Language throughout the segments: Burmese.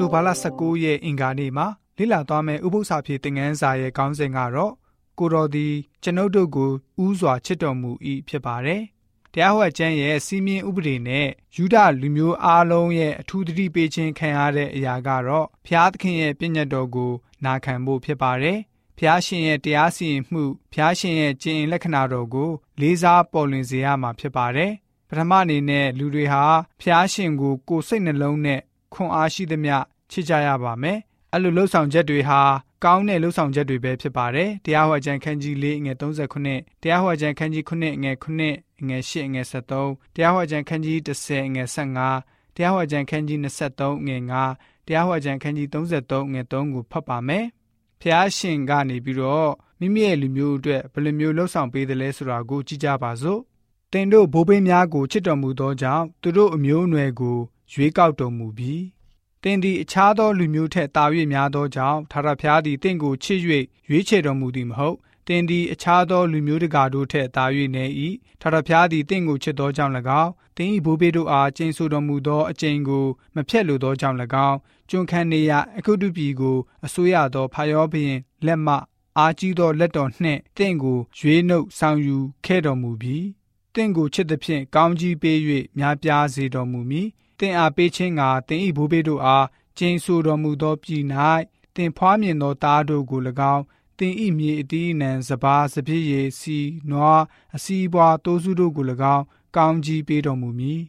တိုဘာလ19ရက်အင်္ဂါနေ့မှာလေ့လာသွားမယ့်ဥပုသ္စာပြေသင်ခန်းစာရဲ့ခေါင်းစဉ်ကတော့ကိုတော်သည်ကျွန်ုပ်တို့ကိုဥစွာချစ်တော်မူ၏ဖြစ်ပါတယ်။တရားဟောကျမ်းရဲ့စီမင်းဥပဒေနဲ့ယူဒလူမျိုးအားလုံးရဲ့အထူးသတိပေးခြင်းခံရတဲ့အရာကတော့ဖျားသခင်ရဲ့ပြည့်ညတ်တော်ကိုနာခံဖို့ဖြစ်ပါတယ်။ဖျားရှင်ရဲ့တရားစီရင်မှုဖျားရှင်ရဲ့ကျင့်လက္ခဏာတော်ကိုလေးစားပေါ်လွင်စေရမှာဖြစ်ပါတယ်။ပထမအနေနဲ့လူတွေဟာဖျားရှင်ကိုကိုယ်စိတ်နှလုံးနဲ့ ခွန်အားရှိသမျှချစ်ကြရပါမယ်။အဲ့လိုလှုပ်ဆောင်ချက်တွေဟာကောင်းတဲ့လှုပ်ဆောင်ချက်တွေပဲဖြစ်ပါတယ်။တရားဟောကြံခန်းကြီး၄ငွေ39တရားဟောကြံခန်းကြီး9ငွေ9ငွေ8ငွေ73တရားဟောကြံခန်းကြီး10ငွေ15တရားဟောကြံခန်းကြီး23ငွေ9တရားဟောကြံခန်းကြီး33ငွေ3ကိုဖတ်ပါမယ်။ဖျားရှင်ကနေပြီးတော့မိမိရဲ့လူမျိုးအတွက်ဘယ်လိုမျိုးလှုပ်ဆောင်ပေးသလဲဆိုတာကိုကြည့်ကြပါစို့။ တင်တို့ဘိုးဘင်းများကိုချစ်တော်မူသောကြောင့်သူတို့အမျိုးအနွယ်ကိုရွေးကောက်တော်မူပြီးတင်သည်အခြားသောလူမျိုးထက်တာ၍များသောကြောင့်ထာဝရဘုရားသည်တင့်ကိုချစ်၍ရွေးချယ်တော်မူသည်မဟုတ်တင်သည်အခြားသောလူမျိုးတကာတို့ထက်တာ၍နေ၏ထာဝရဘုရားသည်တင့်ကိုချစ်သောကြောင့်၎င်းတင်၏ဘိုးဘေးတို့အားကျင့်ဆိုတော်မူသောအကျင့်ကိုမဖြတ်လိုသောကြောင့်၎င်းကျွန်ခံနေရအခုတုပြည်ကိုအစိုးရသောဖာယောဘရင်လက်မှအားကြီးသောလက်တော်နှင့်တင့်ကိုရွေးနှုတ်ဆောင်ယူခဲ့တော်မူပြီး တင့်ကိုချစ်သဖြင့်ကောင်းကြီးပေး၍များပြားစေတော်မူမည်တင်အားပေးခြင်းကတင်ဤဘိုးဘေးတို့အားကျင်းဆိုတော်မူသောပြည်၌တင်ဖွားမြင်သောသားတို့ကို၎င်းတင်ဤမြေအတီးနှံစပါးစပြည့်ရည်စီနွားအစီးပွားတိုးစုတို့ကို၎င်းကောင်းကြီးပေးတော်မူမည်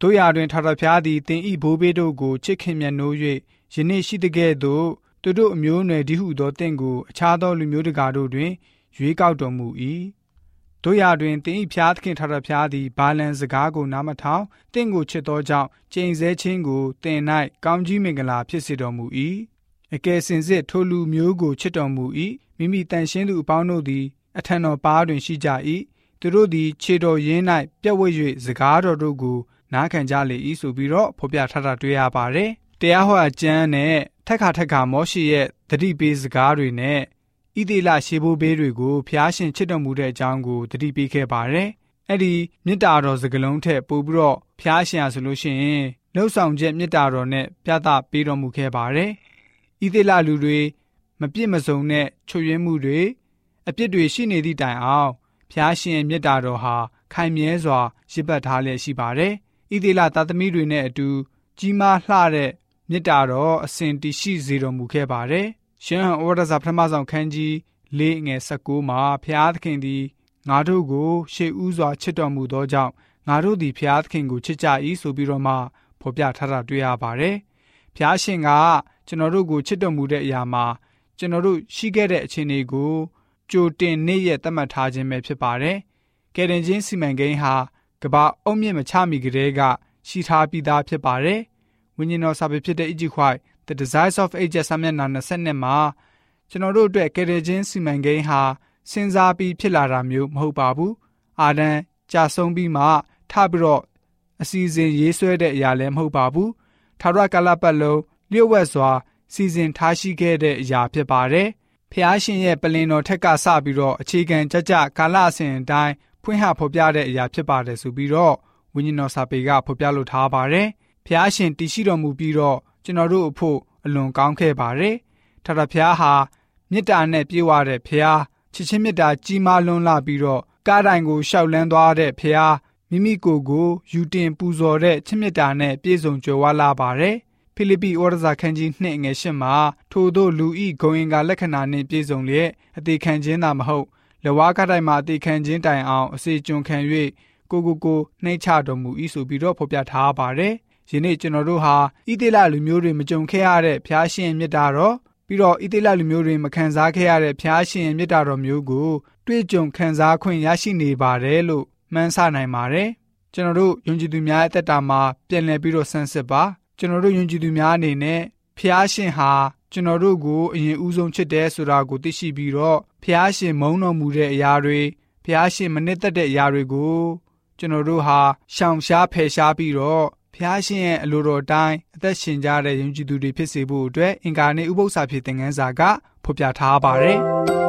တို့ရတွင်ထာဝရဘုရားသည်တင်ဤဘိုးဘေးတို့ကိုချစ်ခင်မြတ်နိုး၍ယနေ့ရှိတဲ့ကဲ့သို့သူတို့အမျိုးအနွယ်ဒီဟုသောတင့်ကိုအခြားသောလူမျိုးတကာတို့တွင်ရွေးကောက်တော်မူ၏ တို့ရတွင်တင်းဤဖျားသခင်ထထဖျားသည်ဘာလန်စကားကိုနားမထောင်တင့်ကိုချစ်သောကြောင့်ကျိန်ဆဲခြင်းကိုတင်၌ကောင်းကြီးမင်္ဂလာဖြစ်စေတော်မူ၏အကယ်စင်စစ်ထိုလူမျိုးကိုချစ်တော်မူ၏မိမိတန်ရှင်းသူအပေါင်းတို့သည်အထံတော်ပါတွင်ရှိကြ၏သူတို့သည်ခြေတော်ရင်း၌ပြက်ဝဲ၍စကားတော်တို့ကိုနားခံကြလေ၏ဆိုပြီးတော့ဖော်ပြထားတာတွေ့ရပါတယ်တရားဟောအကျမ်းနဲ့ထက်ခါထက်ခါမောရှိရဲ့တတိပေးစကားတွေနဲ့ ဣသေလရှေးဘိုးဘေးတွေကိုဖျားရှင်ချစ်တော်မူတဲ့အကြောင်းကိုတတိပေးခဲ့ပါတယ်။အဲ့ဒီမေတ္တာတော်စကလုံးထက်ပိုပြီးတော့ဖျားရှင်ဆိုလို့ရှိရင်နှုတ်ဆောင်ချက်မေတ္တာတော်နဲ့ပြသပေးတော်မူခဲ့ပါတယ်။ဣသေလလူတွေမပြစ်မစုံတဲ့ချွတ်ယွင်းမှုတွေအပြစ်တွေရှိနေသည့်တိုင်အောင်ဖျားရှင်ရဲ့မေတ္တာတော်ဟာခိုင်မြဲစွာရစ်ပတ်ထားလျက်ရှိပါတယ်။ဣသေလသားသမီးတွေနဲ့အတူကြီးမားလှတဲ့မေတ္တာတော်အစဉ်တည်ရှိစေတော်မူခဲ့ပါတယ် ရှမ်းဟန်ဩဝါဒစာပထမဆုံးခန်းကြီး၄ငယ်16မှာဖျားသခင်သည်ငါတို့ကို ရှေးဥစွာချစ်တော်မူသောကြောင့်ငါတို့သည်ဖျားသခင်ကိုချစ်ကြ၏ဆိုပြီးတော့မှဖော်ပြထားတာတွေ့ရပါတယ်။ဖျားရှင်ကကျွန်တော်တို့ကိုချစ်တော်မူတဲ့အရာမှာကျွန်တော်တို့ရှိခဲ့တဲ့အခြေအနေကိုကြိုတင်နေ့ရက်သတ်မှတ်ထားခြင်းပဲဖြစ်ပါတယ်။ကယ်တင်ချင်းစီမံကိန်းဟာကဘာအုံမြင့်မချမီကလေးကရှိထားပြီးသားဖြစ်ပါတယ်။ဝိညာဉ်တော်စာပေဖြစ်တဲ့ Egypt White The Desires of Ages စာမျက်နှာ22မှာကျွန်တော်တို့အတွက်ကယ်တင်ခြင်းစီမံကိန်းဟာစဉ်းစားပြီးဖြစ်လာတာမျိုးမဟုတ်ပါဘူး။အာဒံကြာဆုံးပြီးမှထပြီးတော့အစီအစဉ်ရေးဆွဲတဲ့အရာလည်းမဟုတ်ပါဘူး။ထာဝရကာလပတ်လုံးလျှို့ဝှက်စွာစီစဉ်ထားရှိခဲ့တဲ့အရာဖြစ်ပါတယ်။ဖျားရှင်ရဲ့ပလင်တော်ထက်ကစပြီးတော့အခြေခံကြကြကာလအစဉ်အတိုင်းဖွင့်ဟဖော်ပြတဲ့အရာဖြစ်ပါတယ်ဆိုပြီးတော့ဝိညာဉ်တော်စာပေကဖော်ပြလိုထားပါတယ်။ဖျားရှင်တည်ရှိတော်မူပြီးတော့ ကျွန်တော်တို့အဖို့အလွန်ကောင်းခဲ့ပါတယ်။ထာဝရဘုရားဟာမေတ္တာနဲ့ပြည့်ဝတဲ့ဘုရားချစ်ချင်းမေတ္တာကြီးမားလွန်းလာပြီးတော့ကားတိုင်ကိုရှောက်လန်းသွားတဲ့ဘုရားမိမိကိုယ်ကိုယူတင်ပူဇော်တဲ့ချစ်မေတ္တာနဲ့ပြည့်စုံကြွယ်ဝလာပါတယ်။ဖိလိပ္ပိဩရစာခန်းကြီး2ငယ်8မှာထို့သောလူဤဂုံရင်ကလက္ခဏာနှင့်ပြည့်စုံလျက်အသေးခံခြင်းသာမဟုတ်လဝါကတိုင်မှာအသေးခံခြင်းတိုင်အောင်အစေကျွန်ခံ၍ကိုကိုကိုနှိမ့်ချတော်မူ၏ဆိုပြီးတော့ဖော်ပြထားပါတယ်။ ယနေ့ကျွန်တော်တို့ဟာဣသေလလူမျိုးတွေမကြုံခဲ့ရတဲ့ဖျားရှင်မြတ်တာတော်ပြီးတော့ဣသေလလူမျိုးတွေမခံစားခဲ့ရတဲ့ဖျားရှင်မြတ်တာတော်မျိုးကိုတွေ့ကြုံခံစားခွင့်ရရှိနေပါတယ်လို့မှန်းဆနိုင်ပါတယ်ကျွန်တော်တို့ယုံကြည်သူများအသက်တာမှာပြန်လည်ပြီးတော့ဆန်းစစ်ပါကျွန်တော်တို့ယုံကြည်သူများအနေနဲ့ဖျားရှင်ဟာကျွန်တော်တို့ကိုအရင်ဦးဆုံးချစ်တယ်ဆိုတာကိုသိရှိပြီးတော့ဖျားရှင်မုန်းတော်မူတဲ့အရာတွေဖျားရှင်မနစ်သက်တဲ့အရာတွေကိုကျွန်တော်တို့ဟာရှောင်ရှားဖယ်ရှားပြီးတော့ ဖျားရှင်ရဲ့အလိုတော်တိုင်းအသက်ရှင်ကြတဲ့ယုံကြည်သူတွေဖြစ်စေဖို့အတွက်အင်္ဂါနေ့ဥပုသ္စာဖြစ်တဲ့ငန်းစာကဖော်ပြထားပါတယ်။